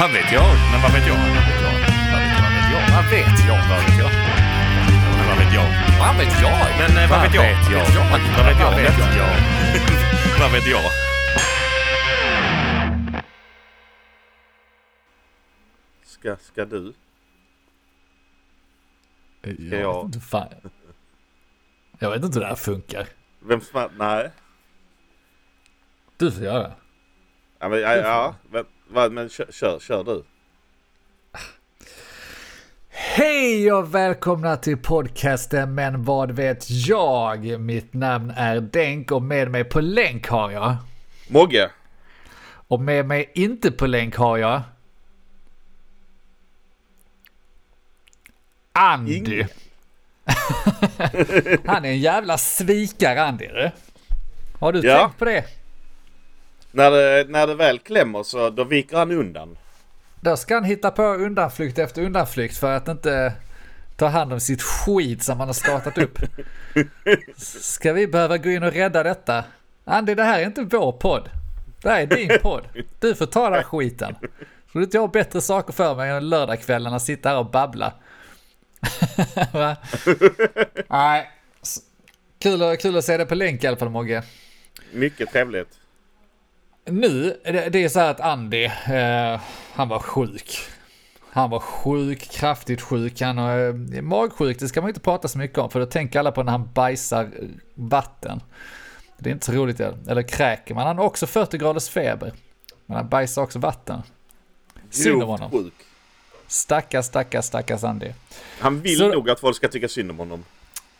Vad vet jag? Men vad vet jag? Vad vet jag? Vad vet jag? Vad vet jag? Vad vet jag? Men vad vet jag? Vad vet jag? Men eh, vad vet jag? Vad vet jag? Vad vet jag? Vad vet jag? Vad vet jag? Ska, ska du? Jag jag? vet inte fan. Jag vet inte hur det här funkar. Vem som... Nej. Du får göra. Ja, men, ja, ja vad, men kör, kör, kör du. Hej och välkomna till podcasten Men vad vet jag? Mitt namn är Denk och med mig på länk har jag. Mogge. Och med mig inte på länk har jag. Andy. Ingen. Han är en jävla svikare Andy. Har du Ja. tänkt på det? När det, när det väl klämmer så då viker han undan. Då ska han hitta på undanflykt efter undanflykt för att inte ta hand om sitt skit som han har startat upp. Ska vi behöva gå in och rädda detta? Andy, det här är inte vår podd. Det här är din podd. Du får ta den här skiten. Tror du inte jag har bättre saker för mig än lördagskvällen att sitta här och babbla? Nej. Kul, att- kul att se dig på länk i alla fall Mogge. Mycket trevligt. Nu, det, det är så här att Andy, eh, han var sjuk. Han var sjuk, kraftigt sjuk. Han eh, magsjuk, det ska man inte prata så mycket om för då tänker alla på när han bajsar vatten. Det är inte så roligt, eller kräker man. Han har också 40 graders feber. Men han bajsar också vatten. Synd om honom. sjuk. Stackars, stackars, stackars Andy. Han vill Så- nog att folk ska tycka synd om honom.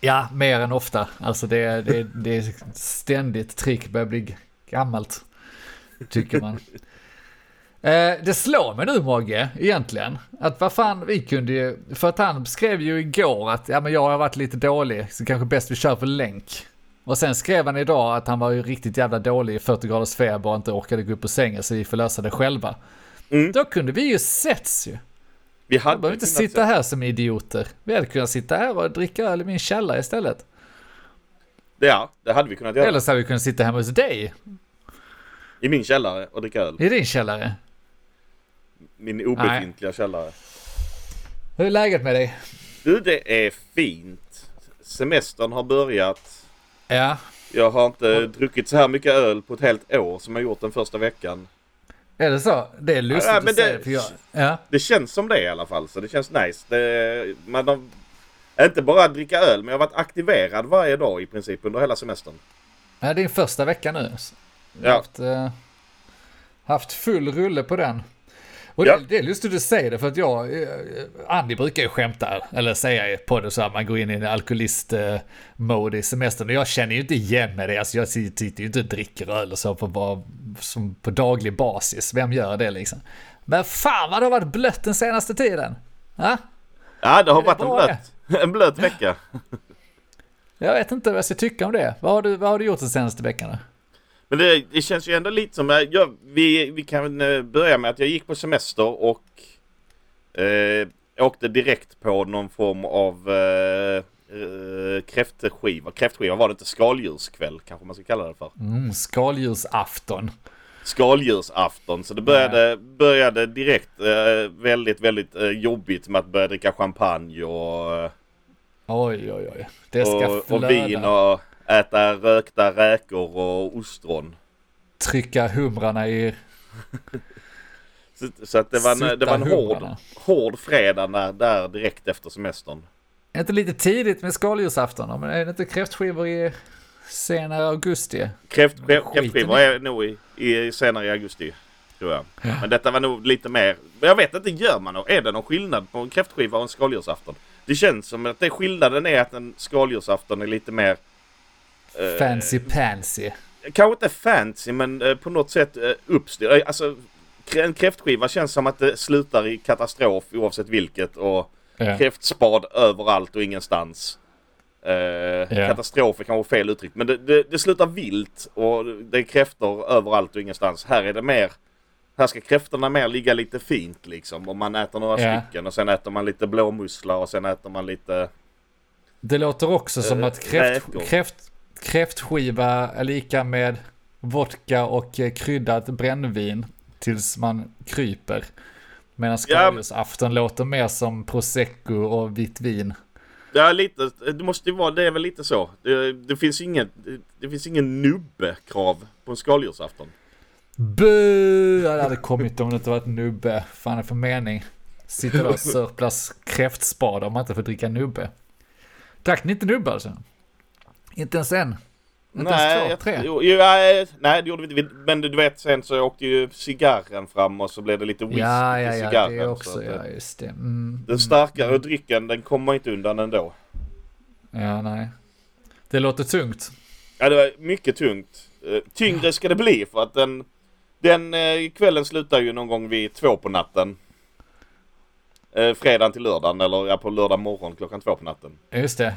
Ja, mer än ofta. Alltså det, det, det är ständigt trick, börjar bli gammalt. Tycker man. Eh, det slår mig nu Mogge, egentligen. Att vad fan, vi kunde ju, för att han skrev ju igår att ja men jag har varit lite dålig, så kanske bäst vi kör på länk. Och sen skrev han idag att han var ju riktigt jävla dålig i 40 graders feber och inte orkade gå upp på sängen så vi får lösa det själva. Mm. Då kunde vi ju setts ju. Vi hade behöver inte sitta här som idioter. Vi hade kunnat sitta här och dricka öl i min källare istället. Ja, det hade vi kunnat göra. Eller så hade vi kunnat sitta hemma hos dig, I min källare och dricka öl. i din källare. Min obefintliga källare. Hur är läget med dig? Du, det är fint. Semestern har börjat. Ja, Jag har inte druckit så här mycket öl på ett helt år som jag gjort den första veckan. är det så? Det är lustigt Ja, att säga det- för jag... Ja, Det känns som det i alla fall, så det känns nice. Det, man har inte bara dricka öl, men jag har varit aktiverad varje dag i princip under hela semestern. det är din första vecka nu. Ja. haft, eh, haft full rulle på den. Och Ja. det, det är lustigt att du säger det för att jag, eh, Andy brukar ju skämta, eller säga på det så att man går in i en alkoholist-mode i semestern. Och jag känner ju inte igen mig det, alltså jag sitter ju inte och dricker öl och så på, bara, som på daglig basis. Vem gör det liksom? Men fan vad det har varit blött den senaste tiden. Ja? Ja, det har det varit en blöt, en blöt vecka. Jag vet inte vad jag ska tycka om det. Vad har du, vad har du gjort den senaste veckan? då? Men det, det känns ju ändå lite som, jag, vi, vi kan eh, börja med att jag gick på semester och eh, åkte direkt på någon form av eh, eh, kräftskiva. Kräftskiva var det inte, skaldjurskväll kanske man ska kalla det för. Mm, skaldjursafton. skaldjursafton. Så det började, började direkt eh, väldigt, väldigt eh, jobbigt med att börja dricka champagne och, eh, Oj, oj, oj. Det ska och, flöda. och vin och äta rökta räkor och ostron. Trycka humrarna i... Så, så att det var en, det var en hård, hård fredag där, där direkt efter semestern. Är det inte lite tidigt med skaldjursafton? Men är det inte kräftskivor i senare augusti? Kräft, kräftskivor är nog i, i senare i augusti. Tror jag. Men detta var nog lite mer. Men jag vet inte, gör man nog? Är det någon skillnad på en kräftskiva och en skaldjursafton? Det känns som att det skillnaden är att en skaldjursafton är lite mer... eh, Fancy pansy. Kanske inte fancy men eh, på något sätt eh, uppstyr. Eh, Alltså en kräftskiva känns som att det slutar i katastrof oavsett vilket och Ja. kräftspad överallt och ingenstans. Eh, Katastrof är kanske fel uttryck men det, det, det slutar vilt och det är kräftor överallt och ingenstans. Här är det mer här ska kräftorna mer ligga lite fint liksom. Om man äter några Ja. stycken och sen äter man lite blåmusslar och sen äter man lite... Det låter också som Eh, att kräft, kräft, kräftskiva är lika med vodka och eh, kryddat brännvin tills man kryper. Medan Ja. skaldjursafton låter mer som prosecco och vitt vin. Ja, lite. Det måste ju vara, det är väl lite så. Det, det finns ingen, det, det finns ingen nubbekrav på en skaldjursafton. Bu! Jag hade kommit om det inte varit nubbe. Fan är det för mening? Sitter och sörplar kräftspad om man inte får dricka nubbe. Drack ni inte nubbe alltså? Inte ens en? Inte ens två? jag- Tre? Jo, jo, nej, nej, det gjorde vi inte. Men du vet, sen så åkte ju cigarren fram och så blev det lite whisky Ja, ja, till ja, cigarren. det är så också, att, ja just det. Mm. Den starkare drycken, den kommer inte undan ändå. Ja, nej. Det låter tungt. Ja, det var mycket tungt. Eh, Tyngre ska det bli för att den, den eh, kvällen slutar ju någon gång vid två på natten. Eh, fredagen till lördagen eller ja, på lördag morgon klockan två på natten. Just det.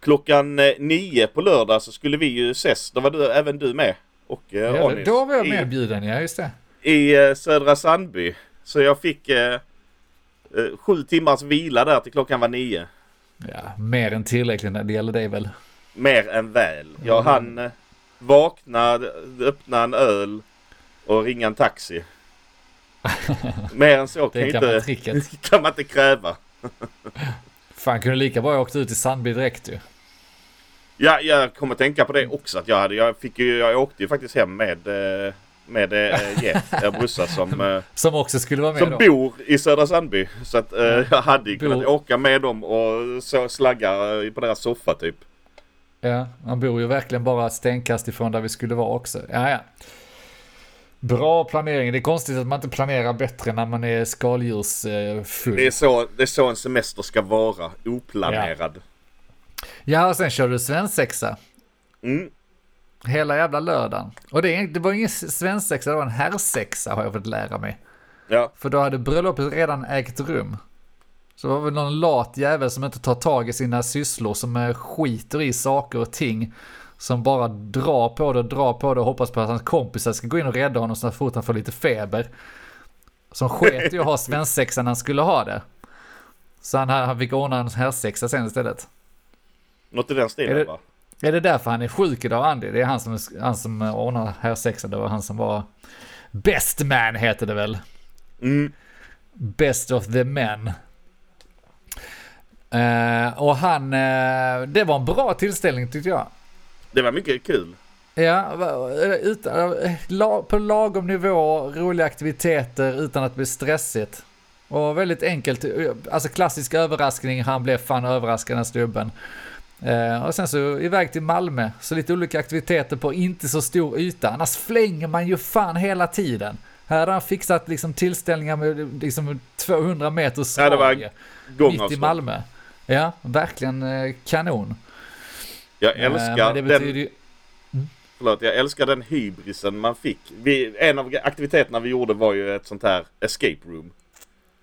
Klockan eh, nio på lördag så skulle vi ju ses. Då var du, även du med. Och eh, Ja, Anis. då var jag medbjuden, ja just det. i eh, Södra Sandby. Så jag fick eh, eh, sju timmars vila där till klockan var nio. Ja, mer än tillräckligt när det gäller dig väl. Mer än väl. Jag Mm. hann eh, vakna, öppna en öl och ringa en taxi. Mer än så kan, Det kan inte, kan man inte kräva. Fan, kunde lika bra åkt ut i Sandby direkt ju. Ja, jag kommer tänka på det också. Att jag, hade, jag, fick ju, jag åkte ju faktiskt hem med, eh, med eh, Jet, en brorsa som, eh, Som också skulle vara med som då. bor i Södra Sandby. Så att eh, jag hade ju kunnat Bor- åka med dem och så slagga på deras soffa typ. Ja, man bor ju verkligen bara stenkast ifrån där vi skulle vara också. Ja, ja. Bra planering. Det är konstigt att man inte planerar bättre när man är skaldjursfull. Det är, så, det är så en semester ska vara. Oplanerad. Ja, och sen körde du svensexa. Mm. Hela jävla lördagen. Och det, det var ingen svensexa, det var en herrsexa har jag fått lära mig. Ja. För då hade bröllopet redan ägt rum. Så det var väl någon lat jävel som inte tar tag i sina sysslor, som eh, skiter i saker och ting. Som bara drar på det och drar på det och hoppas på att hans kompisar ska gå in och rädda honom så fort han får lite feber. Som sket i att ha svensexan när han skulle ha det. Så han, han fick ordna en herrsexa sen istället. Något i den Är stilen det- va? Är det därför han är sjuk idag, Andy? Det är han som, han som ordnar herrsexa, det var han som var best man heter det väl? Mm. Best of the men. Eh, och han, eh, det var en bra tillställning tyckte jag. Det var mycket kul. Ja, utan, på lagom nivå, roliga aktiviteter utan att bli stressigt. Och väldigt enkelt, alltså klassisk överraskning, han blev fan överraskad den stubben. Eh, och sen så iväg till Malmö, så lite olika aktiviteter på inte så stor yta, annars flänger man ju fan hela tiden. Här har han fixat liksom tillställningar med liksom 200 meters Ja, det var radie, mitt i. Malmö. Ja, verkligen eh, kanon. Jag Eh, älskar betyder den, ju, förlåt, jag älskar den hybrisen man fick. Vi, en av aktiviteterna vi gjorde var ju ett sånt här escape room.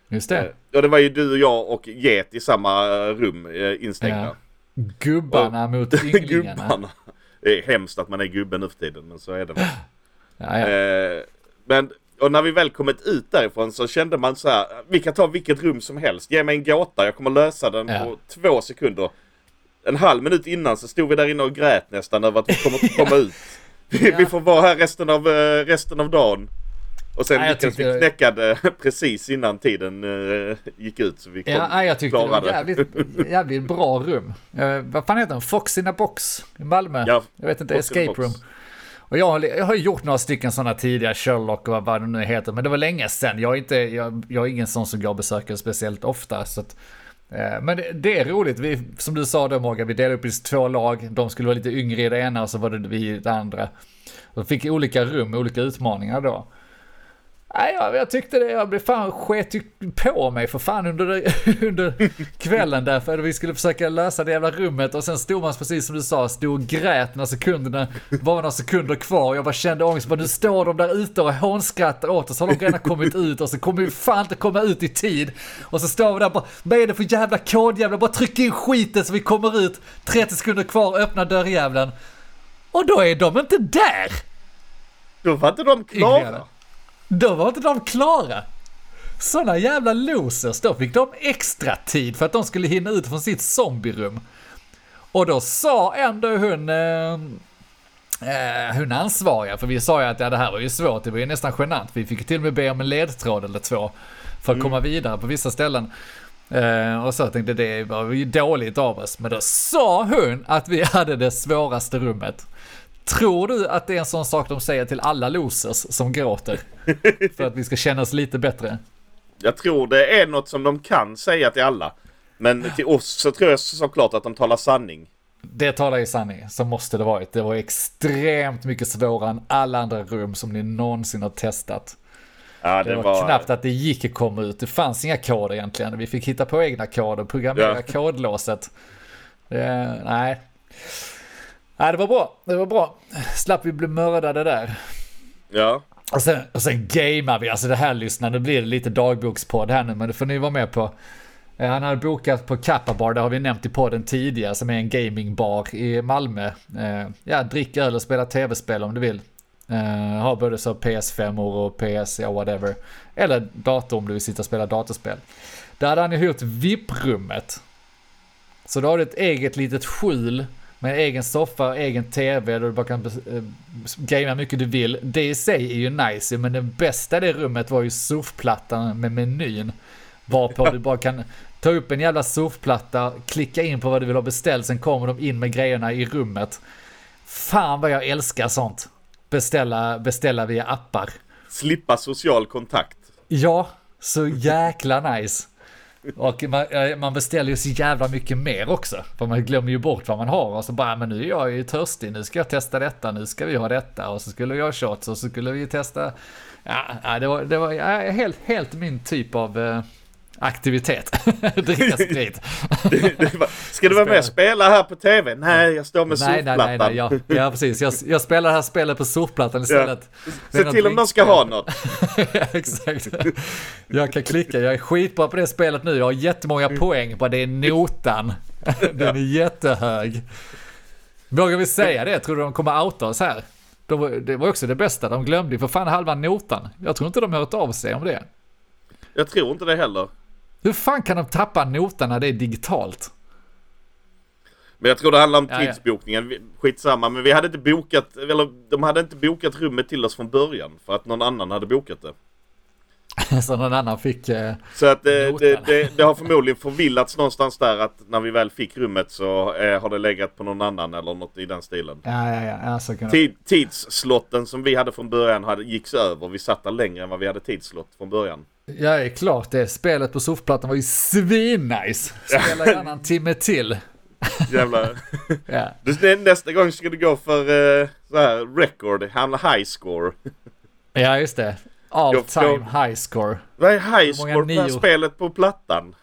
just det. Eh, Och det var ju du och jag och Get i samma eh, rum instängda. Ja. Gubbarna mot ynglingarna. Gubbarna. Det är hemskt att man är gubbe nu för tiden men så är det väl. Ja, ja. Eh, men och när vi väl kommit ut därifrån så kände man så här. Vi kan ta vilket rum som helst. Ge mig en gåta. Jag kommer lösa den Ja. på två sekunder. En halv minut innan så stod vi där inne och grät nästan över att vi kommer inte komma ut. Vi, Ja. vi får vara här resten av, eh, resten av dagen. Och sen Ja, lyckades vi knäcka det precis innan tiden eh, gick ut. Så vi kom, Ja, jag tyckte det var klarade. jävligt, jävligt bra rum. Eh, vad fan heter den? Fox in a box i Malmö? Ja, jag vet inte, Fox escape room. Och jag, har- jag har gjort några stycken sådana tidigare, Sherlock och vad- det nu heter, men det var länge sedan. Jag är, inte, jag, jag är ingen sån som går och besöker speciellt ofta. Så att, Eh, men det, det är roligt, vi, som du sa då Morgan, vi delade upp i två lag. De skulle vara lite yngre i det ena och så var det vi i det andra. De fick olika rum, olika utmaningar då. Nej, jag, jag tyckte det, jag blev fan sket på mig för fan under, under kvällen där för vi skulle försöka lösa det jävla rummet och sen stod man precis som du sa, stod och grät när sekunderna, bara några sekunder kvar. Jag bara kände ångest, bara nu står de där ute och hånskrattar åt oss, har de redan kommit ut och så kommer vi fan inte komma ut i tid. Och så står vi där bara, vad är det för jävla kodjävla, bara tryck in skiten så vi kommer ut, 30 sekunder kvar, öppna dörrjävlen. Och då är de inte där! Då var inte de klara. Då var inte de klara. Såna jävla losers. Då fick de extra tid för att de skulle hinna ut från sitt zombierum. Och då sa ändå hon, eh, eh, hon ansvariga, för vi sa ju att ja, det här var ju svårt, det var ju nästan genant. Vi fick till och med be om en ledtråd eller två. för att komma vidare på vissa ställen. Eh, och så tänkte det var ju dåligt av oss. Men då sa hon att vi hade det svåraste rummet. Tror du att det är en sån sak de säger till alla losers som gråter? För att vi ska känna oss lite bättre. Jag tror det är något som de kan säga till alla. Men till oss så tror jag såklart att de talar sanning. Det talar ju sanning, så måste det varit. Det var extremt mycket svårare än alla andra rum som ni någonsin har testat. Ja, Det, var, knappt att det gick att komma ut. Det fanns inga koder egentligen. Vi fick hitta på egna koder, programmera Ja. kodlåset. Det, nej. Nej, det var bra. Det var bra. Slapp vi bli mördade där. Ja. Och sen, och sen gamear vi. Alltså det här lyssnar, nu blir det lite dagbokspodd här nu, men det får ni vara med på. Eh, Han hade bokat på Kappa Bar, det har vi nämnt i podden tidigare, som är en gamingbar i Malmö. Eh, Ja, drick öl och spela tv-spel om du vill. Eh, har både så PS5 och PS, ja whatever. Eller dator om du vill sitta och spela datorspel. Där hade han ju hyrt VIP-rummet. Så då har du ett eget litet skjul med egen soffa, egen tv där du bara kan eh, gamea hur mycket du vill. Det i sig är ju nice, men det bästa i det rummet var ju surfplattan med menyn. Varpå du bara kan ta upp en jävla surfplatta, klicka in på vad du vill ha beställt, sen kommer de in med grejerna i rummet. Fan vad jag älskar sånt. Beställa, beställa via appar. Slippa social kontakt. Ja, så jäkla nice. Och man, eh, man beställer ju så jävla mycket mer också. För man glömmer ju bort vad man har. Och så bara, men nu är jag ju törstig, nu ska jag testa detta, nu ska vi ha detta. Och så skulle vi ha shots och så skulle vi testa. Ja, ja, det var, det var ja, helt, helt min typ av eh, aktivitet. Dricka sprit. Ska du vara med och spela här på TV? Nej, jag står med nej, nej, nej, surfplattan. nej, ja, ja precis. Jag, jag spelar det här spelet på surfplattan istället. Är Se till om de ska ha något. Exakt. Jag kan klicka, jag är skitbra på det spelet nu. Jag har jättemånga poäng på det är notan. Den är jättehög. Vågar vi säga det? Tror du de kommer outa oss här? De, det var också det bästa, de glömde ju för fan halva notan. Jag tror inte de hört av sig om det. Jag tror inte det heller. Hur fan kan de tappa notan när det är digitalt? Men jag tror det handlar om Ja, tidsbokningen. Skitsamma, men vi hade inte bokat, eller de hade inte bokat rummet till oss från början. För att någon annan hade bokat det. Så någon annan fick... Eh, Så att det, Notan. det, det, det har förmodligen förvillats någonstans där att när vi väl fick rummet så eh, har det legat på någon annan eller något i den stilen. ja, ja, ja, ja, så kan det... Tid, tidsslotten som vi hade från början hade, gicks över. Vi satt där längre än vad vi hade tidslott från början. Ja, det är klart det. Spelet på surfplattan var ju svinnice. Spela gärna en timme till. Jävla... Ja. Du, nästa gång ska du gå för eh, så här record, hamna high score. ja, just det. All Jag- time high score. Vad är high score på spelet på plattan?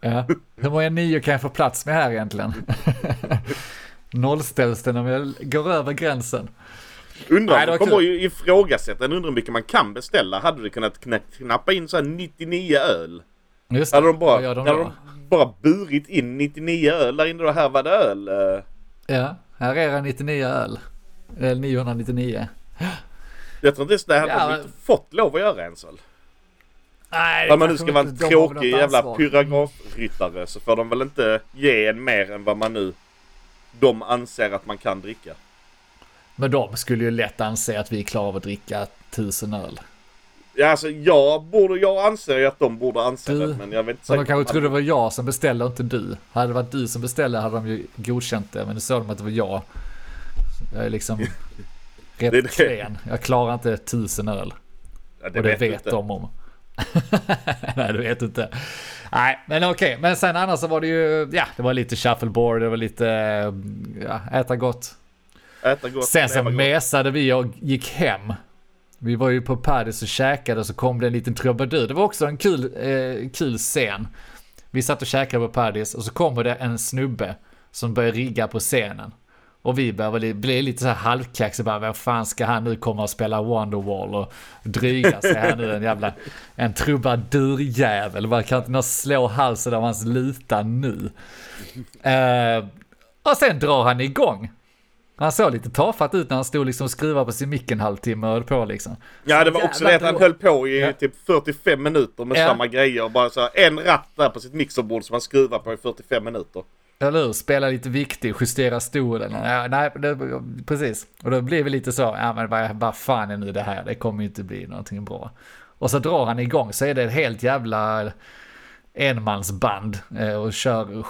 Ja. Hur många nio kan jag få plats med här egentligen? Nollställs det när jag går över gränsen? Undrar om de kommer ju ifrågasätta. Undrar hur mycket man kan beställa. Hade du kunnat knappa in så här 99 öl? Just det. Hade de bara, de hade de bara burit in 99 öl där inne då? Här var det öl. Ja, här är det 99 öl. Eller 999. Jag tror inte ens det hade Ja, de inte fått lov att göra ens väl? Nej, Om man nu ska vara en tråkig jävla pyramid. pyrografryttare så får de väl inte ge en mer än vad man nu de anser att man kan dricka. Men de skulle ju lätt anse att vi klarar av att dricka tusen öl. Ja, alltså jag borde, jag anser ju att de borde anse Du- det men jag vet inte Så de säkert. kanske trodde det var jag som beställde och inte du. Hade det varit du som beställde hade de ju godkänt det. Men nu såg de att det var jag. Jag är liksom rätt Det är det. klen. Jag klarar inte tusen öl. ja, och det vet, inte. de om. Nej, du vet inte. Nej, men okej. Men sen annars så var det ju, ja, det var lite shuffleboard, det var lite, ja, äta gott. Äta gott, Sen så mesade vi och gick hem. Vi var ju på Paradis och käkade och så kom det en liten trubadur. Det var också en kul, eh, kul scen. Vi satt och käkade på Paradis och så kommer det en snubbe som börjar rigga på scenen. Och vi börjar bli, lite så här halvkaxiga, bara vad fan ska han nu komma och spela Wonderwall och dryga sig här nu en jävla, en trubadurjävel. Bara kan inte någon slå halsen av hans luta nu? Eh, och sen drar han igång. Han såg lite tafatt ut när han stod liksom och skruvade på sin mick en halvtimme och höll på liksom. Ja det var också Jävla det att han höll på i Ja. typ 45 minuter med Ja. samma grejer och bara så här, en ratt där på sitt mixerbord som han skruvar på i 45 minuter. Eller hur? Spela lite viktig, justera stolen. Ja, nej, det, precis. Och då blir vi lite så, ja men vad, vad fan är nu det här? Det kommer ju inte bli någonting bra. Och så drar han igång så är det ett helt jävla enmansband eh, och kör,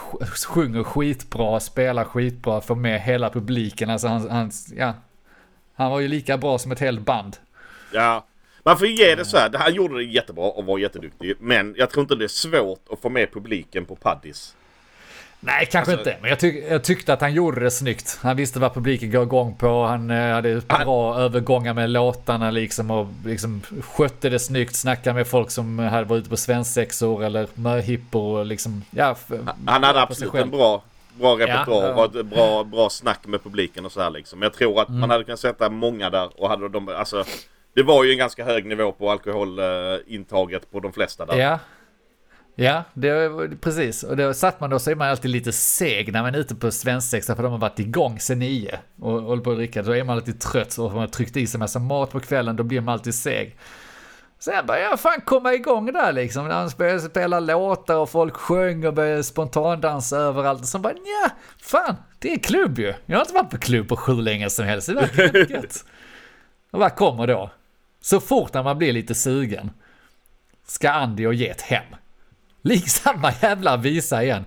sjunger skitbra, spelar skitbra, får med hela publiken. Alltså han, han, ja, han var ju lika bra som ett helt band. Ja, man får ge det så här. Han gjorde det jättebra och var jätteduktig. Men jag tror inte det är svårt att få med publiken på Paddis. Nej, kanske Alltså- inte. Men jag, tyck, jag tyckte att han gjorde det snyggt. Han visste vad publiken går igång på. Han eh, hade bra övergångar med låtarna liksom och liksom skötte det snyggt. Snackade med folk som hade varit ute på svensexor eller möhippor och liksom, ja. Han hade absolut en bra, bra repertoar Ja. och ett bra, bra snack med publiken och så här liksom. Jag tror att Mm. man hade kunnat sätta många där och hade de, alltså det var ju en ganska hög nivå på alkoholintaget på de flesta där. Ja. Ja, det var precis. Och då satt man då så är man alltid lite seg när man är ute på svensexa för de har varit igång sen nio och håller på att dricka. Då är man alltid trött och man har tryckt i sig massa mat på kvällen, då blir man alltid seg. Sen började jag fan komma igång där liksom. När han började spela låtar och folk sjöng och började spontandansa överallt. Så bara nja, fan, det är klubb ju. Jag har inte varit på klubb på hur länge som helst. Det verkar gött. Och vad kommer då? Så fort när man blir lite sugen ska Andy och Get hem. Lik samma jävla visa igen.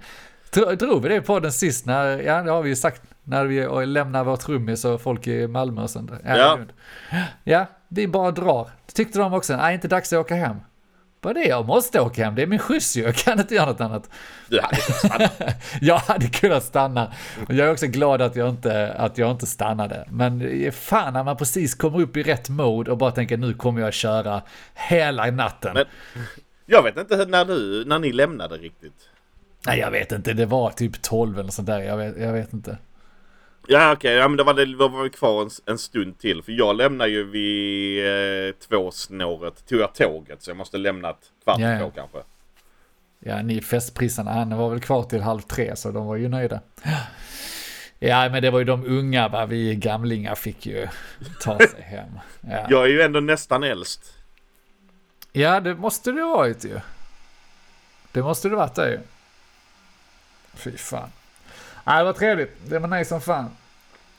Drog vi det på den sist när, ja det har vi ju sagt, när vi lämnar vårt trummis och folk i Malmö och sånt. Ja, Ja. Ja, vi bara drar. Tyckte de också, nej inte dags att åka hem. Vad det? Jag måste åka hem, det är min skjuts ju, jag kan inte göra något annat. Du hade kunnat stanna. Jag hade kunnat stanna. Och jag är också glad att jag inte, att jag inte stannade. Men är fan när man precis kommer upp i rätt mode och bara tänker nu kommer jag köra hela natten. Men- Jag vet inte när, du, när ni lämnade riktigt. Nej jag vet inte, det var typ 12 eller sånt där. Jag vet, jag vet inte. Ja okej, ja, men då var det var vi kvar en, en stund till. För jag lämnade ju vid eh, tvåsnåret. Tog jag tåget så jag måste lämnat kvart Ja, ja. två kanske. Ja, ni festpriserna, han var väl kvar till halv tre så de var ju nöjda. Ja, men det var ju de unga, va? vi gamlingar fick ju ta sig hem. Ja, Jag är ju ändå nästan äldst. Ja det måste det ha varit ju. Det måste det varit det ju. Fy fan. Nej, det var trevligt. Det var nice som fan.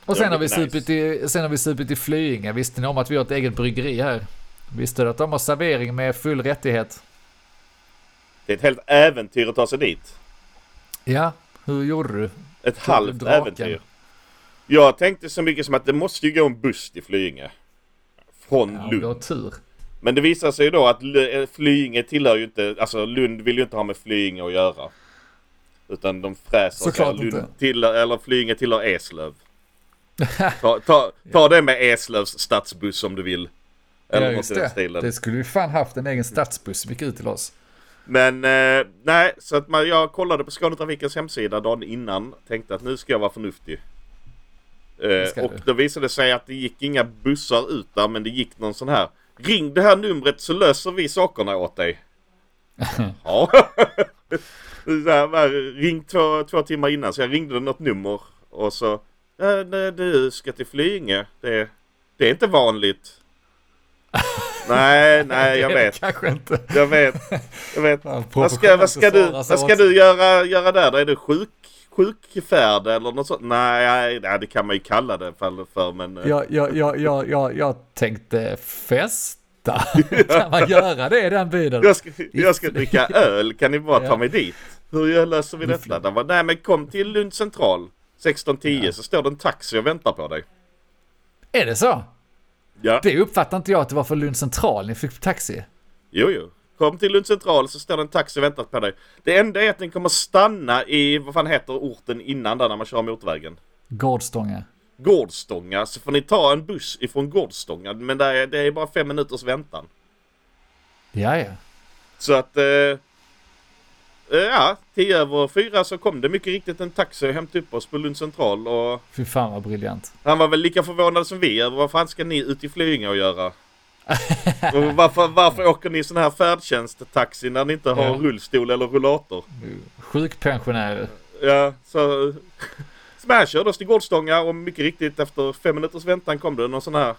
Och sen har, vi mycket supit i, sen har vi supit i Flyinge. Visste ni om att vi har ett eget bryggeri här? Visste du att de har servering med full rättighet? Det är ett helt äventyr att ta sig dit. Ja, hur gjorde du? Ett Tog halvt draken. äventyr. Jag tänkte så mycket som att det måste ju gå en buss till Flyinge. Från Ja, Lund. du har tur. Men det visar sig ju då att eh, Flyinge tillhör ju inte, alltså Lund vill ju inte ha med Flyinge att göra. Utan de fräser Såklart sig. Lund tillhör, eller Flyinge tillhör Eslöv. Ta, ta, ta det med Eslövs stadsbuss om du vill. Eller ja, just det. stilen. Det skulle vi fan haft en egen stadsbuss som gick ut till oss. Men eh, nej, så att man, jag kollade på Skånetrafikens hemsida dagen innan. Tänkte att nu ska jag vara förnuftig. Eh, och du. då visade det sig att det gick inga bussar ut där men det gick någon sån här. Ring det här numret så löser vi sakerna åt dig. ja. här, ring två, två timmar innan så jag ringde något nummer och så. Ja, nej, du ska till Flyinge. Det, det är inte vanligt. nej, nej jag vet. Kanske inte. Jag vet. Jag vet. Fan, Vad ska, vad ska, du, vad ska du göra, göra där? Är du sjuk, sjukfärd eller något sånt? Nej, nej, det kan man ju kalla det för, men... eh, Jag, jag, jag, jag, jag, jag tänkte festa. kan man göra det i den byn? Jag ska, jag ska dricka öl, kan ni bara ta Ja. mig dit? Hur löser vi detta? De bara, nej men kom till Lund central 16.10 så står det en taxi och väntar på dig. Är det så? Ja, Det uppfattar inte jag att det var för Lund central ni fick taxi. jo jo. Kom till Lund central så står det en taxi och väntar på dig. Det enda är att den kommer stanna i, vad fan heter orten innan där när man kör motorvägen? Gårdstånga. Gårdstånga så får ni ta en buss ifrån Gårdstånga men det är, det är bara fem minuters väntan. Ja, ja. Så att... Eh, eh, ja, tio över fyra så kom det mycket riktigt en taxi och hämtade upp oss på Lund central och Fy fan vad briljant. han var väl lika förvånad som vi över vad fan ska ni ut i Flyinge och göra? varför, varför åker ni sån här färdtjänsttaxi när ni inte har Ja. rullstol eller rullator? Sjukpensionärer. Ja, så... Körde oss till Gårdstånga och mycket riktigt efter fem minuters väntan kom det någon sån här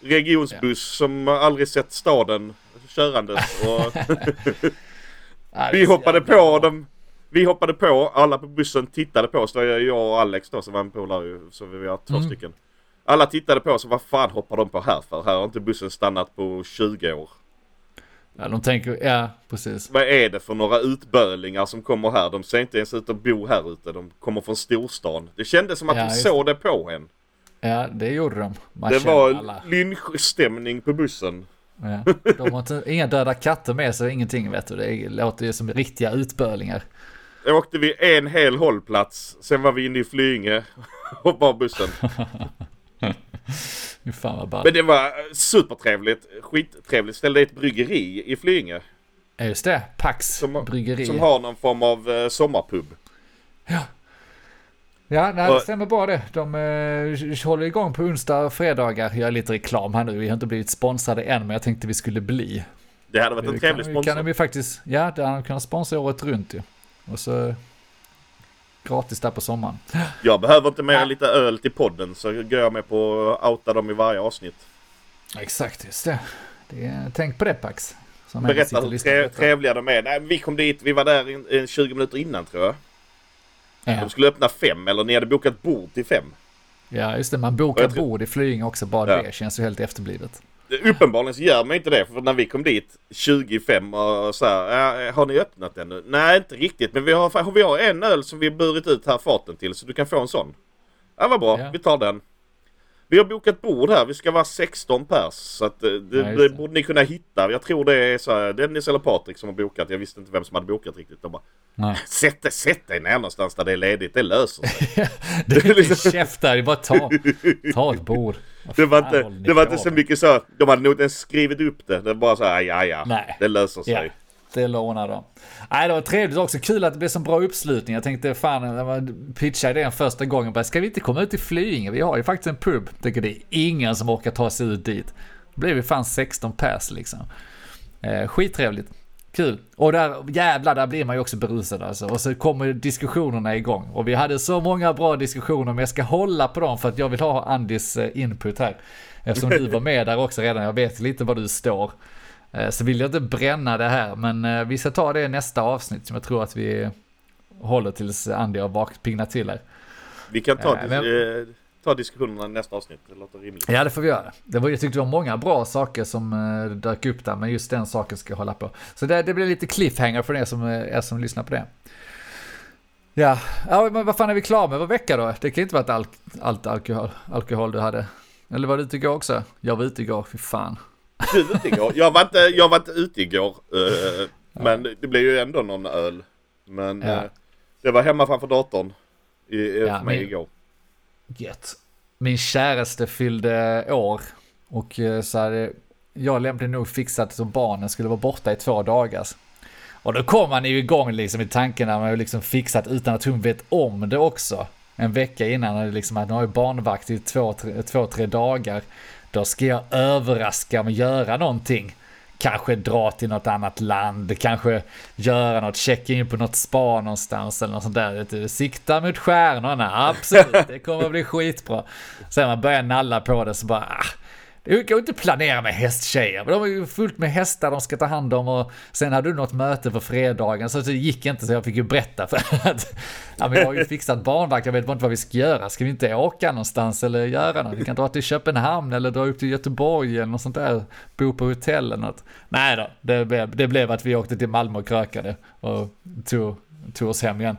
regionsbuss som aldrig sett staden körandes. Och Ja, vi hoppade på dem. Vi hoppade på, alla på bussen tittade på oss. Det var jag och Alex då som var en polare så vi var två Mm. stycken. Alla tittade på oss och vad fan hoppar de på här för? Här har inte bussen stannat på 20 år. Ja, de tänker, ja precis. Vad är det för några utbölingar som kommer här? De ser inte ens ut att bo här ute. De kommer från storstan. Det kändes som att Ja, de såg det på en. Ja, det gjorde de. Man Det var alla. lynchstämning på bussen. Ja. De har inte, inga döda katter med sig, ingenting vet du. Det låter ju som riktiga utbölingar. Då åkte vi en hel hållplats. Sen var vi inne i Flyinge och var bussen. Fan vad ball. Men det var eh, supertrevligt. Skittrevligt. Ställde ett bryggeri i Flyinge. Ja, just det. Pax Som, bryggeri. som har någon form av eh, sommarpub. Ja, nej, det stämmer bra det. De eh, håller igång på onsdag och fredagar. Jag gör lite reklam här nu. Vi har inte blivit sponsrade än, men jag tänkte vi skulle bli. Det hade varit en trevlig kan, kan sponsor. de ju faktiskt, ja, det hade de kunnat sponsra året runt ju. Och så gratis där på sommaren. Jag behöver inte mer än lite öl till podden så går jag med på att outa dem i varje avsnitt. Exakt, just det. det är, tänk på det Pax. Berätta hur tre, trevliga de är. Nej, vi kom dit, vi var där in, in 20 minuter innan tror jag. Ja. De skulle öppna fem, eller ni hade bokat bord till fem. ja, just det. Man bokar bord i Flyinge också. Bara Ja. det känns ju helt efterblivet. Uppenbarligen så gör man inte det, för när vi kom dit 25 och så här, "Ja, har ni öppnat ännu? Nej, inte riktigt, men vi har, vi har en öl som vi burit ut här faten till, så du kan få en sån. Ja, vad bra, Ja. vi tar den. Vi har bokat bord här, vi ska vara 16 pers, så att eh, det, just det borde ni kunna hitta. Jag tror det är så här, Dennis eller Patrik som har bokat, jag visste inte vem som hade bokat riktigt. De bara, Nej. sätt, sätt dig ner någonstans där det är ledigt, det löser sig. Det är inte käft där, det är bara ta, ta ett bord. Vad Det var inte, det var inte så mycket så, de hade nog inte ens skrivit upp det. Det var bara så här, ja ja, Nej. det löser sig. Ja, det lånar de. Nej, det var trevligt också. Kul att det blev så bra uppslutning. Jag tänkte fan, när man pitchade den första gången, bara, ska vi inte komma ut till Flyinge? Vi har ju faktiskt en pub. Tycker det är ingen som orkar ta sig ut dit. Då blev vi fan 16 pers liksom. Eh, skittrevligt. Kul. Och där, jävlar, där blir man ju också berusad alltså. Och så kommer diskussionerna igång. Och vi hade så många bra diskussioner, men jag ska hålla på dem för att jag vill ha Andys eh, input här. Eftersom du var med där också redan, jag vet lite var du står. Eh, Så vill jag inte bränna det här, men eh, vi ska ta det i nästa avsnitt som jag tror att vi håller tills Andy har vakt pignat till här. Vi kan ta, Ja, men- eh, ta diskussionerna i nästa avsnitt. Det låter rimligt. Ja, det får vi göra. Det var, jag tyckte det var många bra saker som eh, dök upp där, men just den saken ska jag hålla på. Så det, det blir lite cliffhanger för er som, eh, er som lyssnar på det. Ja, ja, men vad fan är vi klara med vår vecka då? Det kan inte vara alk allt alkohol, alkohol du hade. Eller var du ute igår också? Jag var ute igår, fy fan. Du var ute igår. Jag var inte, jag var inte ute igår. eh, Men det blev ju ändå någon öl. Men Ja. eh, det var hemma framför datorn. I, Ja, för mig men- igår. Gött. Min käraste fyllde år och eh, så hade jag lämpligt nog fixat så barnen skulle vara borta i två dagar. Och då kom man ju igång liksom i tanken när man har liksom fixat utan att hon vet om det också. En vecka innan, liksom att nu har jag barnvakt i två, tre, två, tre dagar. Då ska jag överraska med att göra någonting. Kanske dra till något annat land, kanske göra något, checka in på något spa någonstans eller något sånt där. Sikta mot stjärnorna, absolut, det kommer att bli skitbra. Sen man börjar nalla på det så bara, ah, det går inte att planera med hästtjejer. men De har ju fullt med hästar de ska ta hand om och sen hade du något möte på fredagen så det gick inte så jag fick ju berätta för att ja, men jag har ju fixat barnvakt, jag vet bara inte vad vi ska göra. Ska vi inte åka någonstans eller göra något? Vi kan dra till Köpenhamn eller dra upp till Göteborg eller något sånt där. Bo på hotell eller något. Nej då, det blev, det blev att vi åkte till Malmö och krökade och tog, tog oss hem igen.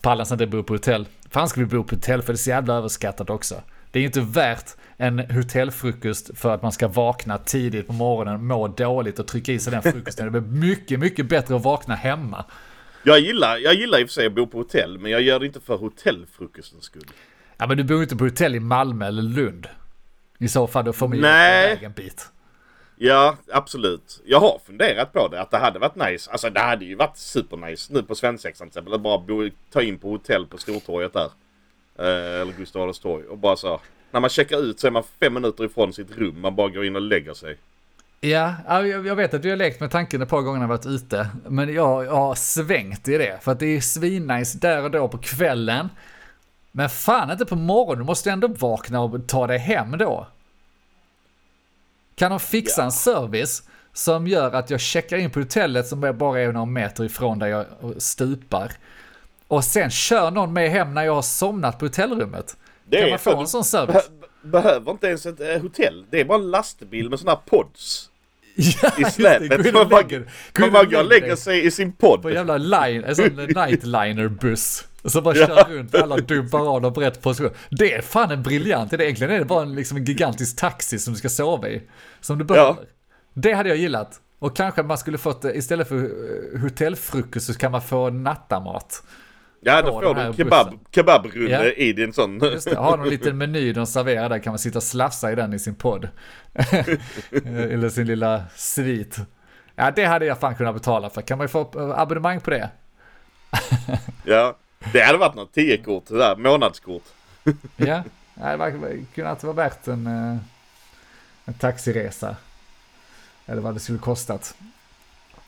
Pallas inte bo på hotell. Fan ska vi bo på hotell för det är så jävla överskattat också. Det är inte värt en hotellfrukost för att man ska vakna tidigt på morgonen, må dåligt och trycka i sig den frukosten. Det blir mycket, mycket bättre att vakna hemma. Jag gillar, jag gillar i och för sig att bo på hotell. Men jag gör det inte för hotellfrukostens skull. Ja men du bor inte på hotell i Malmö eller Lund. I så fall då får man ju iväg en bit. Ja, absolut. Jag har funderat på det. Att det hade varit nice. Alltså det hade ju varit supernice nu på svensexan till exempel. Att bara bo, ta in på hotell på Stortorget där. Eh, eller Gustav Adolfs torg. Och bara så. När man checkar ut så är man fem minuter ifrån sitt rum. Man bara går in och lägger sig. Ja, ja, jag jag vet att vi har lekt med tanken ett par gånger när vi varit ute. Men jag, jag har svängt i det. För att det är svinnice där och då på kvällen. Men fan inte på morgonen. Du måste ändå vakna och ta dig hem då. Kan de fixa en service som gör att jag checkar in på hotellet som bara är några meter ifrån där jag stupar. Och sen kör någon med hem när jag har somnat på hotellrummet. Det kan är man få en sån service? Be behöver inte ens ett eh, hotell. Det är bara en lastbil med sådana här pods. Ja, i släpet. Man bara, man bara går och lägg lägger sig i sin podd. På en jävla line, en sån nightliner-buss. Så bara Ja. kör runt, alla dumpar av dem på rätt position. Det är fan en briljant idé. Egentligen är det bara en, liksom en gigantisk taxi som du ska sova i. Som du behöver. Det hade jag gillat. Och kanske man skulle fått, eh, istället för eh, hotellfrukost så kan man få nattamat. Ja, då får du en kebab, kebabrulle Ja. i din sån. Just det, har någon liten meny de serverar där kan man sitta och slafsa i den i sin podd. Eller sin lilla svit. Ja, det hade jag fan kunnat betala för. Kan man ju få eh, abonnemang på det? Ja. Det hade varit något 10-kort, där, månadskort. Ja, det var, kunnat vara värt en, eh, en taxiresa. Eller vad det skulle kostat.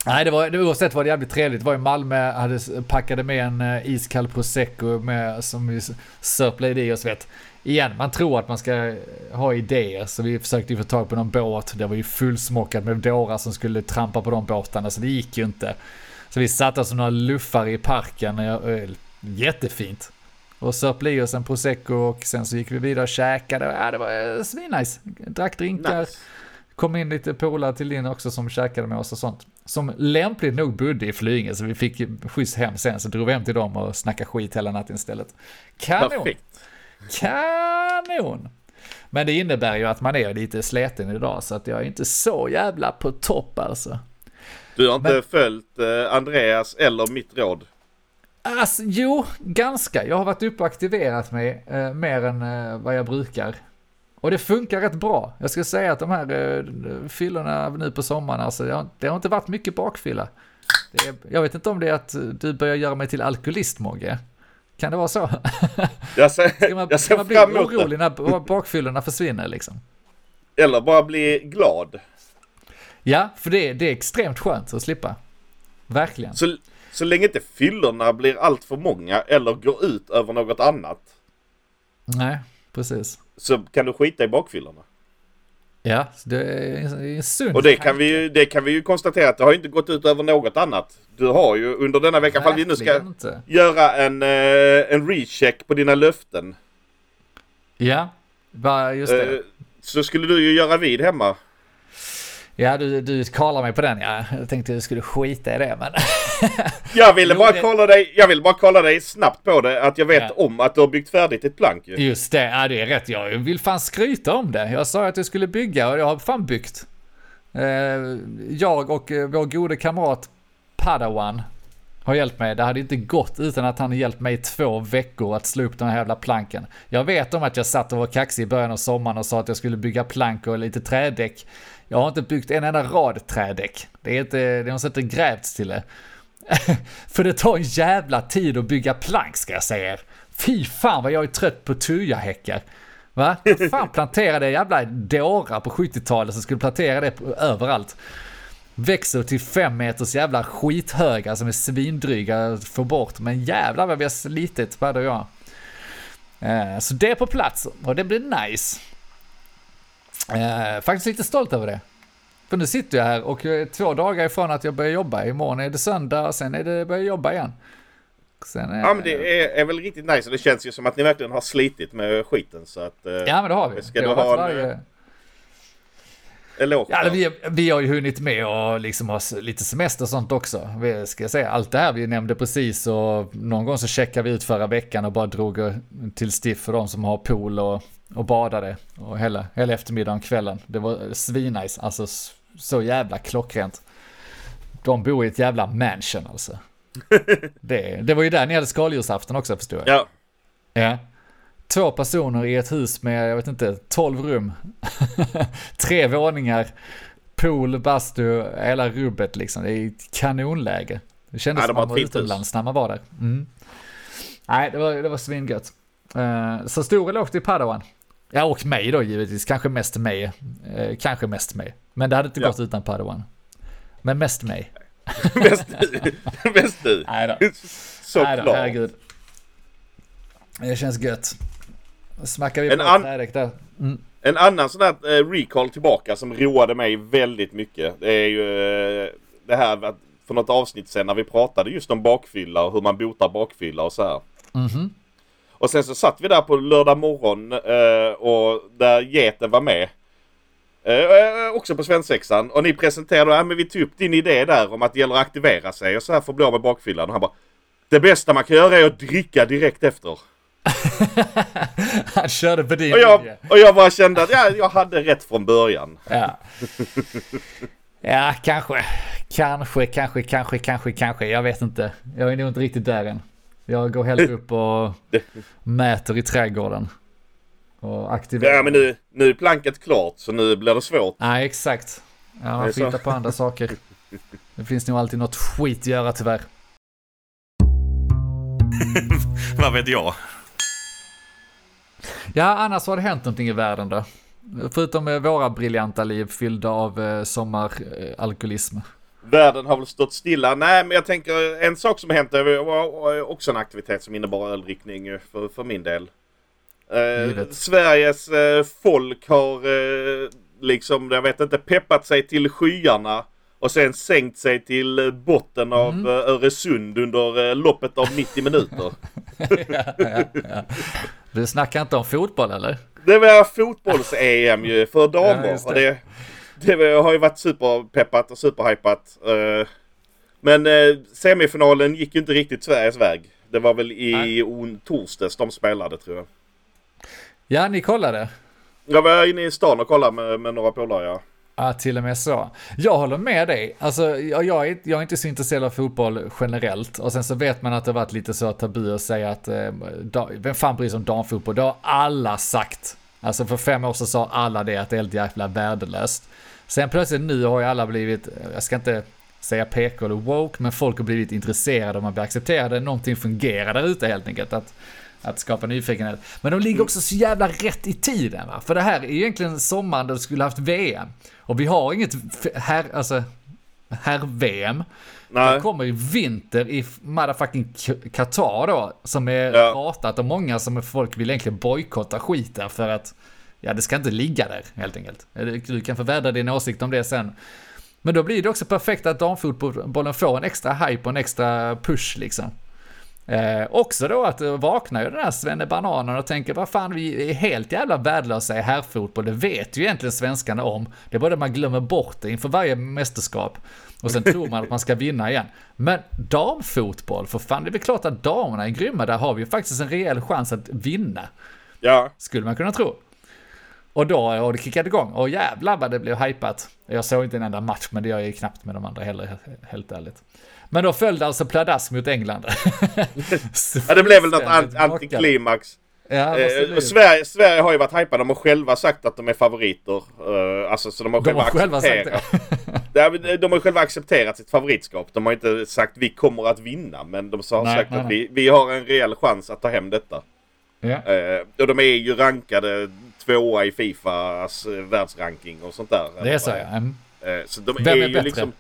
Nej, det var, oavsett var det jävligt trevligt. Det var i Malmö, hade packade med en uh, iskall prosecco med, som vi sörplade i oss vet. Igen, man tror att man ska eh, ha idéer, så vi försökte ju få tag på någon båt. Det var ju fullsmockat med dårar som skulle trampa på de båtarna, så det gick ju inte. Så vi satt oss som några luffar i parken, eh, jättefint. Och sörplade i oss en prosecco och sen så gick vi vidare och käkade. Ja, det var eh, svinnice. Drack drinkar. Nice. Kom in lite polare till din också som käkade med oss och sånt. Som lämpligt nog bodde i Flyinge så vi fick skjuts hem sen så drog vi hem till dem och snackade skit hela natten istället. Kanon! Kanon! Men det innebär ju att man är lite sleten idag så att jag är inte så jävla på topp alltså. Du har inte Men- följt eh, Andreas eller mitt råd. Alltså, jo, ganska. Jag har varit uppe och aktiverat mig eh, mer än eh, vad jag brukar. Och det funkar rätt bra. Jag ska säga att de här eh, fyllorna nu på sommaren, alltså, det, har, det har inte varit mycket bakfylla. Är, jag vet inte om det är att du börjar göra mig till alkoholist, Mogge. Kan det vara så? Jag ser, Ska man, jag ser man bli orolig när bakfyllorna försvinner liksom? Eller bara bli glad. Ja, för det, det är extremt skönt att slippa. Verkligen. Så, så länge inte fyllorna blir allt för många eller går ut över något annat. Nej, precis. Så kan du skita i bakfyllorna. Ja, det är sund Och det kan, vi ju, det kan vi ju konstatera att det har inte gått ut över något annat. Du har ju under denna vecka, ifall vi nu ska inte. göra en, eh, en recheck på dina löften. Ja, bara just det. Eh, så skulle du ju göra vid hemma. Ja, du, du kallar mig på den ja. Jag tänkte du skulle skita i det, men... Jag ville bara kolla dig, jag vill bara kolla dig snabbt på det, att jag vet Ja. om att du har byggt färdigt ett plank ju. Just det, ja det är rätt. Jag vill fan skryta om det. Jag sa att jag skulle bygga och jag har fan byggt. Eh, jag och eh, vår gode kamrat Padawan har hjälpt mig. Det hade inte gått utan att han hjälpt mig i två veckor att slå upp den här jävla planken. Jag vet om att jag satt och var kaxig i början av sommaren och sa att jag skulle bygga plank och lite trädäck. Jag har inte byggt en enda rad trädäck. Det är inte, det har inte grävts till det. För det tar en jävla tid att bygga plank ska jag säga er. Fy fan vad jag är trött på tujahäckar. Va? Fan planterade jävla dårar på 70-talet som skulle plantera det på, överallt. Växer till fem meters jävla skithöga som är svindryga att få bort. Men jävlar vad vi har slitit vad och jag. Eh, så det är på plats och det blir nice. Eh, Faktiskt lite stolt över det. För nu sitter jag här och jag är två dagar ifrån att jag börjar jobba. Imorgon är det söndag och sen är det börjar jag jobba igen. Är, Ja men det är, är väl riktigt nice och det känns ju som att ni verkligen har slitit med skiten så att... Eh, Ja men det har vi. Ska det du har ha en, varje... Eloge. Ja, vi, vi har ju hunnit med och liksom ha lite semester och sånt också. Vi, ska jag säga, allt det här vi nämnde precis och någon gång så checkade vi ut förra veckan och bara drog till stiff för de som har pool och, och badade. Och hela, hela eftermiddagen kvällen. Det var svinnice, alltså så jävla klockrent. De bor i ett jävla mansion alltså. Det, det var ju där ni hade skaldjursafton också förstår jag. Ja. Ja. Två personer i ett hus med, jag vet inte, 12 rum. Tre våningar, pool, bastu, hela rubbet liksom. Det är kanonläge. Det kändes det som man var utomlands när man var där. Mm. Nej, det var, det var svingött. Uh, så stor eloge till Padawan. Ja, och mig då givetvis. Kanske mest mig. Eh, kanske mest mig. Men det hade inte Ja. gått utan Padawan. Men mest mig. Mest du. Mest du. Nej. Nej då, Såklart. herregud. Det känns gött. Smackar vi En på an- trädäck där. Mm. En annan sån här eh, recall tillbaka som roade mig väldigt mycket. Det är ju eh, det här att för något avsnitt sen när vi pratade just om bakfylla och hur man botar bakfylla och så här. Mhm. Och sen så satt vi där på lördag morgon eh, och där geten var med. Eh, också på svensexan. Och ni presenterade, ja men vi tog upp din idé där om att det gäller att aktivera sig och så här för att bli av med bakfyllan. Och han bara, det bästa man kan göra är att dricka direkt efter. Han körde på din Och jag, linje. och jag bara kände att ja, jag hade rätt från början. Ja. ja, kanske. Kanske, kanske, kanske, kanske, kanske. Jag vet inte. Jag är nog inte riktigt där än. Jag går hellre upp och mäter i trädgården. Och aktiverar. Ja men nu, nu är planket klart så nu blir det svårt. Nej, exakt. Ja, Det är man får hitta på andra saker. Det finns nog alltid något skit att göra tyvärr. Vad vet jag? Ja, annars har det hänt någonting i världen då. Förutom eh, våra briljanta liv fyllda av eh, sommaralkoholism. Världen har väl stått stilla. Nej men jag tänker en sak som hänt var också en aktivitet som innebar öldrickning eh, för, för min del. Eh. Sveriges eh, folk har eh, liksom, jag vet inte, peppat sig till skyarna och sen sänkt sig till eh, botten av Mm. eh, Öresund under eh, loppet av 90 minuter. ja, ja, ja. Du snackar inte om fotboll eller? Det var fotbolls-EM ju för damer. Det. och det, det har ju varit superpeppat och superhypat. Men semifinalen gick ju inte riktigt Sveriges väg. Det var väl i Nej. torsdags de spelade tror jag. Ja, ni kollade? Jag var inne i stan och kollade med, med några polare ja. Ja, till och med så. Jag håller med dig. Alltså, jag, jag, är, jag är inte så intresserad av fotboll generellt. Och sen så vet man att det har varit lite så tabu att säga att eh, da, vem fan bryr sig om damfotboll? Det har alla sagt. Alltså för fem år sedan sa alla det att det är helt jävla värdelöst. Sen plötsligt nu har ju alla blivit, jag ska inte säga PK eller woke, men folk har blivit intresserade och man blir accepterade. Någonting fungerar där ute helt enkelt. Att, att skapa nyfikenhet. Men de ligger också så jävla rätt i tiden va. För det här är egentligen sommaren där du skulle haft VM. Och vi har inget här, alltså. Nej. Det kommer i vinter i motherfucking Qatar då. Som är Ja. pratat och många som folk vill egentligen bojkotta skiten för att Ja, det ska inte ligga där helt enkelt. Du kan få vädra din åsikt om det sen. Men då blir det också perfekt att damfotbollen får en extra hype och en extra push liksom. Eh, också då att eh, vaknar ju den här Svenne Bananen och tänker vad fan vi är helt jävla värdelösa i herrfotboll. Det vet ju egentligen svenskarna om. Det är bara det man glömmer bort det inför varje mästerskap. Och sen tror man att man ska vinna igen. Men damfotboll, för fan det är väl klart att damerna är grymma. Där har vi ju faktiskt en rejäl chans att vinna. Ja. Skulle man kunna tro. Och då har det kickat igång. Och jävlar vad det blev hypat. Jag såg inte en enda match, men det gör jag ju knappt med de andra heller, helt ärligt. Men då följde alltså pladask mot England. ja det blev väl något antiklimax. Ja, Eh? Sverige, Sverige har ju varit hypade. De har själva sagt att de är favoriter. Eh, alltså så de har De själva har själva accepterat. Men de har själva accepterat sitt favoritskap. De har inte sagt vi kommer att vinna. Men de har Nej, sagt nej, att nej. vi, vi har en reell chans att ta hem detta. Ja. Eh, och de är ju rankade tvåa i Fifas eh, världsranking och sånt där. Det är så ja. Mm. Eh, så de Vem är, är ju bättre? liksom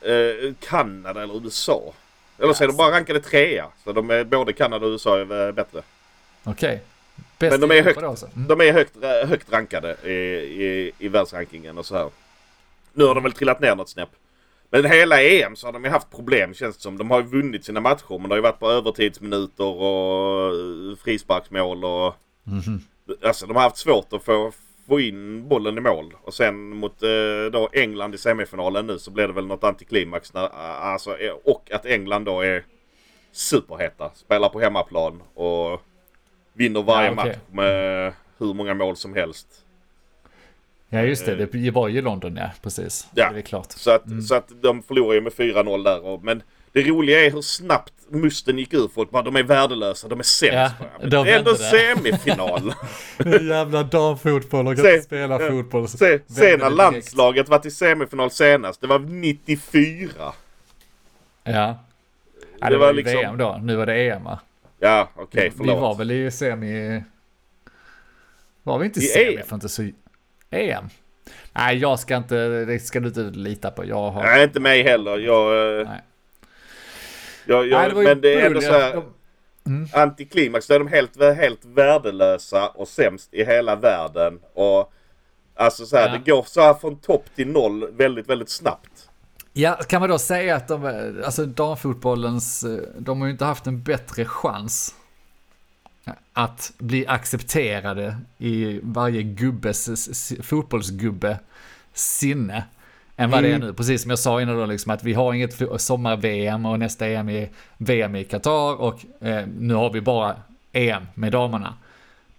eh, Kanada eller USA. Eller så är de bara rankade trea. Så de är både Kanada och USA är eh, bättre. Okej. Bäst Men de är högt. Mm. de är högt, eh, högt rankade i, i, i världsrankingen och så här. Nu har de väl trillat ner något snäpp. Men hela EM så har de ju haft problem känns det som. De har ju vunnit sina matcher men det har ju varit på övertidsminuter och eh, frisparksmål och... Mhm. Alltså de har haft svårt att få, få in bollen i mål. Och sen mot eh, då England i semifinalen nu så blev det väl något antiklimax. När, eh, alltså, eh, och att England då är superheta. Spelar på hemmaplan och vinner varje Ja, okej. match med hur många mål som helst. Ja just det, det var ju London ja, precis. Ja. Det är klart. Så att, så att de förlorar ju med 4-0 där. Och, men det roliga är hur snabbt musten gick ur folk. Bara, de är värdelösa, de är sämst. Ja, de det är ändå det. semifinal. Jävla damfotboll och Se- spela ja. fotboll. Se, sen när landslaget varit i semifinal senast, det var 94. Ja. ja det, Det var, var ju liksom- VM då, nu var det EM va? Ja, okej, vi förlåt. var väl i semi... Var vi inte i I semi EM? för inte så... EM? Nej, jag ska inte, det ska du inte lita på. Jag har... Nej, inte mig heller. Jag... eh, Nej. Jag, jag Nej, det men det är ändå så här... Mm. Antiklimax, då är de helt, helt värdelösa och sämst i hela världen. Och Alltså så här, Ja. det går så här från topp till noll väldigt, väldigt snabbt. Ja, kan man då säga att de, alltså damfotbollens, de har ju inte haft en bättre chans att bli accepterade i varje gubbes, fotbollsgubbe sinne än vad det är nu. Precis som jag sa innan då, liksom, att vi har inget sommar-VM och nästa EM är VM i Qatar och eh, nu har vi bara EM med damerna.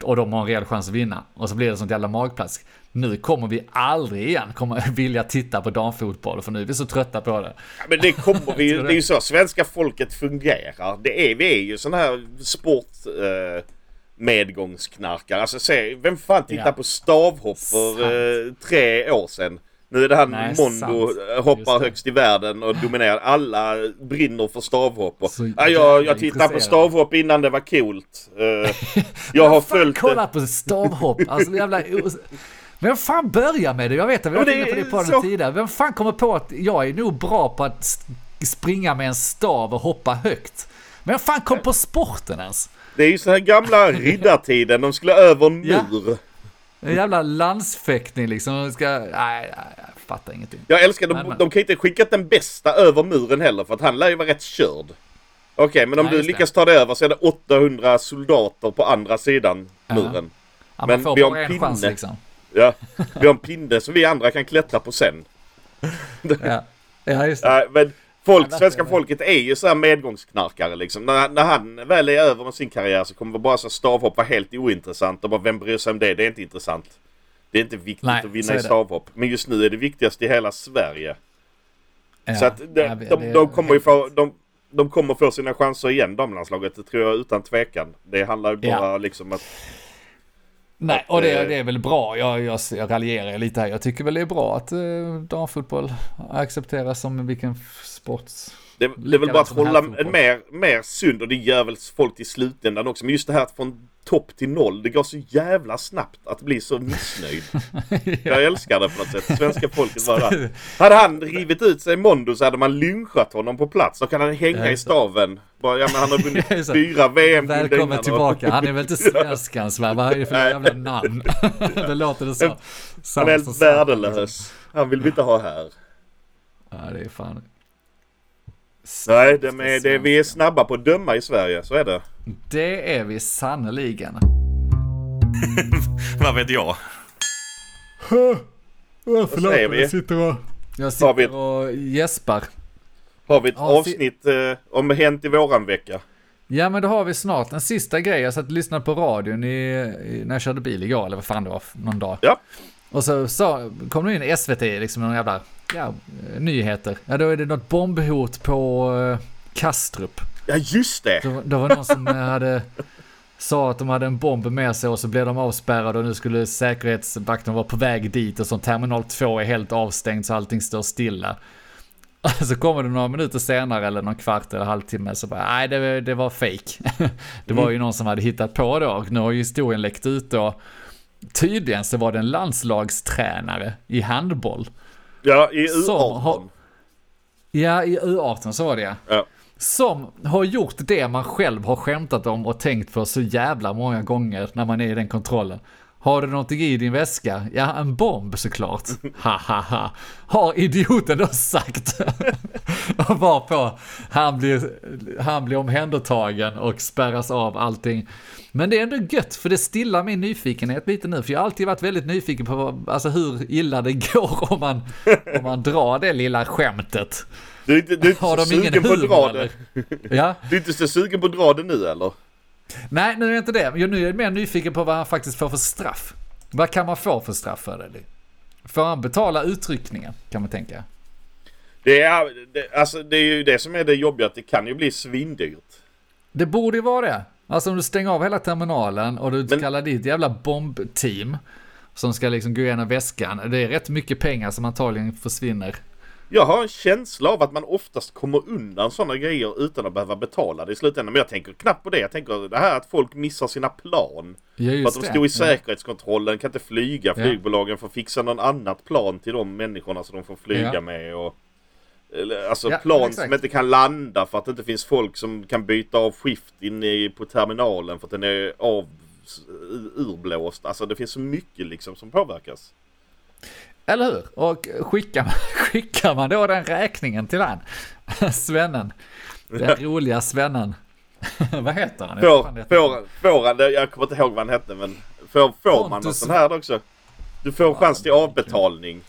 Och de har en reell chans att vinna. Och så blir det sånt jävla magplask. Nu kommer vi aldrig igen kommer vilja titta på damfotboll för nu är vi så trötta på det. Ja, men det kommer vi Det är ju så svenska folket fungerar. Det är, vi är ju sån här sport... Eh, medgångsknarkare. Alltså se, vem fan tittar Ja. på stavhopp för eh, tre år sedan? Nu är det han Nej, Mondo sant. eh, hoppar högst i världen och dominerar. Alla brinner för stavhopp. Och, Så ja, jag, jag tittade på stavhopp innan det var coolt. Eh, jag har följt kolla på stavhopp. Alltså jävla... Vem fan börjar med det? Jag vet att vi har varit inne på det på den så- tidigare. Vem fan kommer på att jag är nog bra på att springa med en stav och hoppa högt? Vem fan kom på sporten ens? Det är ju så här gamla riddartiden. De skulle över en Ja. En jävla landsfäktning liksom. Ska... Nej, nej, jag fattar ingenting. Jag älskar, de, men. de kan inte skicka den bästa över muren heller för att han lär ju vara rätt körd. Okej, men om Nej, du just det. lyckas ta det över så är det 800 soldater på andra sidan Ja. muren. Ja, Men vi har en en chans pinne. liksom. Ja, vi har en pinne som vi andra kan klättra på sen. Ja, ja just det. Nej, men folk, Ja, svenska folket är ju så här medgångsknarkare liksom. När, när han väl är över med sin karriär så kommer bara så stavhopp vara helt ointressant. Och bara, vem bryr sig om det? Det är inte intressant. Det är inte viktigt Nej, att vinna i stavhopp. Men just nu är det viktigast i hela Sverige. Ja. Så att de, Ja, det- de, de kommer ju få, de, de kommer få sina chanser igen, damlandslaget. Det tror jag utan tvekan. Det handlar ju bara liksom att... Nej, och det, eh, det är väl bra. Jag, jag, jag raljerar lite här. Jag tycker väl det är bra att uh, damfotboll accepteras som vilken f- sport. Det, det är väl bara att hålla en mer, mer sund och det gör väl folk i slutändan också. Men just det här att från topp till noll. Det går så jävla snabbt att bli så missnöjd. Jag älskar det på något sätt. Svenska folket bara. Hade han rivit ut sig i Mondo så hade man lynchat honom på plats. Då kan han hänga Ja, i staven. Bara, ja men han har Ja, vunnit fyra VM-guld Välkommen tillbaka. Han är väl inte svenskans va? Vad är det för jävla namn? det låter det så. Han är helt värdelös. liksom. Han vill vi inte ha här. Ja, det är fan. Nej, det är, det är, vi är snabba på att döma i Sverige. Så är det. Det är vi sannoliken. Vad vet jag? Vad säger vi? Jag sitter och... Jag Har vi- sitter och gäspar. Har vi ett Ja, avsnitt eh, om Hänt i våran vecka? Ja men det har vi snart. En sista grej. Jag satt och lyssnade på radion i, i, när jag körde bil igår, eller vad fan det var, någon dag. Ja. Och så, så kom det in SVT, liksom någon jävla ja, nyheter. Ja då är det något bombhot på uh, Kastrup. Ja just det! Det, var- det någon som eh, hade sa att de hade en bomb med sig och så blev de avspärrade och nu skulle säkerhetsvakten vara på väg dit och så terminal 2 är helt avstängd så allting står stilla. Så kommer det några minuter senare eller någon kvart eller halvtimme så bara, nej det, det var fake. Det var ju någon som hade hittat på då och nu har ju historien läckt ut då. Tydligen så var det en landslagstränare i handboll. Ja, i Som U18. har- Ja, i U18 så var det ja. Ja. Som har gjort det man själv har skämtat om och tänkt på så jävla många gånger när man är i den kontrollen. Har du någonting i din väska? Ja, en bomb såklart. Ha ha ha. Har idioten då sagt. och varpå han blir, han blir omhändertagen och spärras av allting. Men det är ändå gött för det stillar min nyfikenhet lite nu. För jag har alltid varit väldigt nyfiken på alltså, hur illa det går om man, om man drar det lilla skämtet. Du är inte, du är inte Har de ingen sugen på att humor dra det. Ja, Du är inte så sugen på att dra det nu eller? Nej nu är jag inte det. Jag nu är jag mer nyfiken på vad han faktiskt får för straff. Vad kan man få för straff för det? Får han betala utryckningen kan man tänka. Det är, det, alltså, det är ju det som är det jobbiga, att det kan ju bli svindyrt. Det borde ju vara det. Alltså om du stänger av hela terminalen och du Men- kallar dit jävla bombteam som ska liksom gå igenom väskan. Det är rätt mycket pengar som antagligen försvinner. Jag har en känsla av att man oftast kommer undan sådana grejer utan att behöva betala det i slutändan. Men jag tänker knappt på det. Jag tänker det här att folk missar sina plan. Ja, För att de stod i säkerhetskontrollen, kan inte flyga. Ja. Flygbolagen får fixa någon annat plan till de människorna som de får flyga Ja. med. Och, alltså plan som inte kan landa för att det inte finns folk som kan byta av skift inne på terminalen för att den är av urblåst. Alltså det finns så mycket liksom som påverkas. Eller hur? Och skickar man, skickar man då den räkningen till han, svennen, den roliga svennen. vad heter han? Får, får, får han, det- jag kommer inte ihåg vad han hette men får, får man Pontus- sån här också? Du får en chans till avbetalning.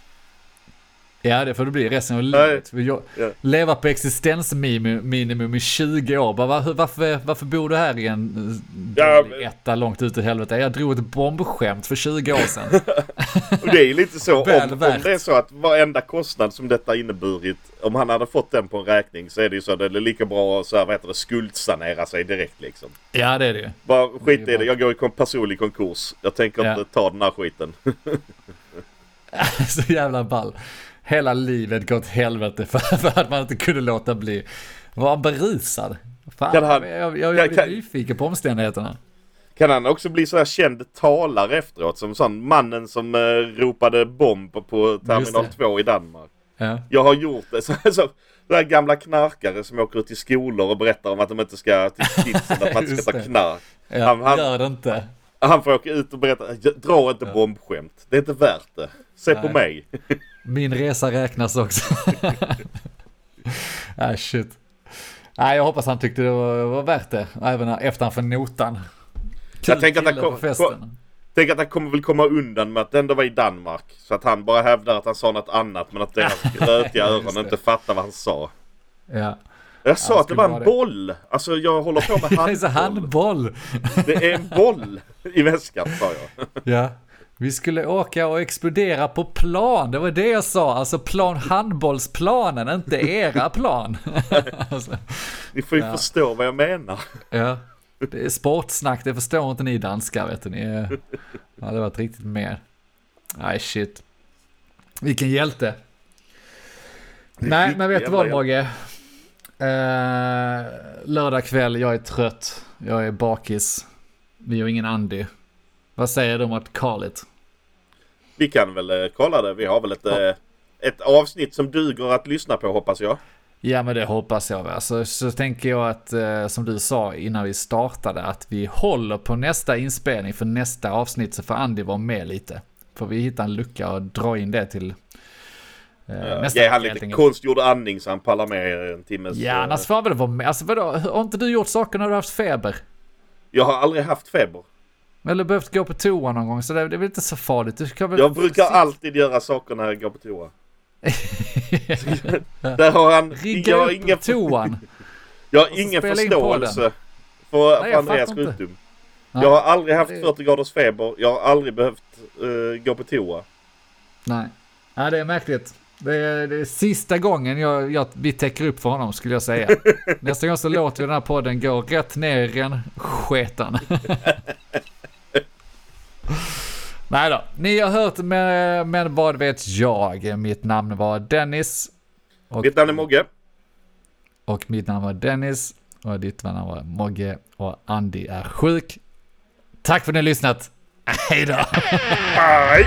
Ja, det får det bli resten av livet. Jag, Ja. Leva på existensminimum i 20 år. Bara, var, varför, varför bor du här i en Ja, men- etta långt ut i helvete? Jag drog ett bombskämt för 20 år sedan. Det är lite så om, om det är så att varenda kostnad som detta inneburit, om han hade fått den på en räkning så är det ju så att det är lika bra att så här, vad heter det, skuldsanera sig direkt liksom. ja, det är det ju. Bara Det skit i bra. det, jag går i personlig konkurs. Jag tänker Ja. inte ta den här skiten. Så jävla ball. Hela livet gått helvete för, för att man inte kunde låta bli. Var berusad? Fan, Kan han- jag, jag, jag blir nyfiken på omständigheterna. Kan han också bli så här känd talare efteråt? Som sån mannen som eh, ropade bomb på Terminal det. 2 i Danmark. Ja. Jag har gjort det. Så, så, här gamla knarkare som åker ut till skolor och berättar om att de inte ska till kidsen, att man inte ska ta knark. Ja, Han- han- gör det inte. Han får åka ut och berätta, dra inte bombskämt. Det är inte värt det. Se på Nej. mig. Min resa räknas också. Nej, shit. Nej, jag hoppas han tyckte det var, var värt det. Även efter han för notan. Jag tänker att han kom- på festen. Tänk att han kommer väl komma undan med att det ändå var i Danmark. Så att han bara hävdar att han sa något annat men att deras rötiga Just öron inte fattar vad han sa. Ja. Jag sa Ja, att det var en det. boll. Alltså jag håller på med Det är handboll. handboll. Det är en boll i väskan sa jag. Ja. Vi skulle åka och explodera på plan, det var det jag sa. Alltså plan handbollsplanen, inte era plan. alltså, Ni får ju Ja. förstå vad jag menar. ja. Det är sportsnack, det förstår inte ni danskar vet. Ni är... Ja, det varit riktigt mer. Nej shit. Vilken hjälte. Nej, men vet du vad Mogge? Eh, lördag kväll, jag är trött. Jag är bakis. Vi har ingen Andy. Vad säger du om att call it? Vi kan väl eh, kolla det. Vi har väl ett, eh, ett avsnitt som duger att lyssna på hoppas jag. Ja men det hoppas jag. Alltså, så tänker jag att eh, som du sa innan vi startade att vi håller på nästa inspelning för nästa avsnitt så får Andy vara med lite. Får vi hitta en lucka och dra in det till eh, nästa Ge han lite konstgjord andning så han pallar med en timmes... Ja eh, annars får han väl vara med. Alltså vadå, har inte du gjort saker när du har haft feber? Jag har aldrig haft feber. Eller behövt gå på toa någon gång så det, det är väl inte så farligt. Du ska väl Jag brukar alltid göra saker när jag går på toa. Där har han... Rigga jag har upp ingen, toan. jag har ingen förståelse för, för jag Andreas sjukdom. Nej. Jag har aldrig haft Det- 40 graders feber. Jag har aldrig behövt eh, gå på toa. Nej. Nej, det är märkligt. Det är, det är sista gången jag, jag, vi täcker upp för honom skulle jag säga. Nästa gång så låter vi den här podden gå rätt ner i rännsketen. Nej då, ni har hört men, men vad vet jag? Mitt namn var Dennis. Och, Mitt namn är Mogge. och mitt namn var Dennis. Och ditt namn var Mogge. Och Andy är sjuk. Tack för att ni har lyssnat. Hej då! Hej!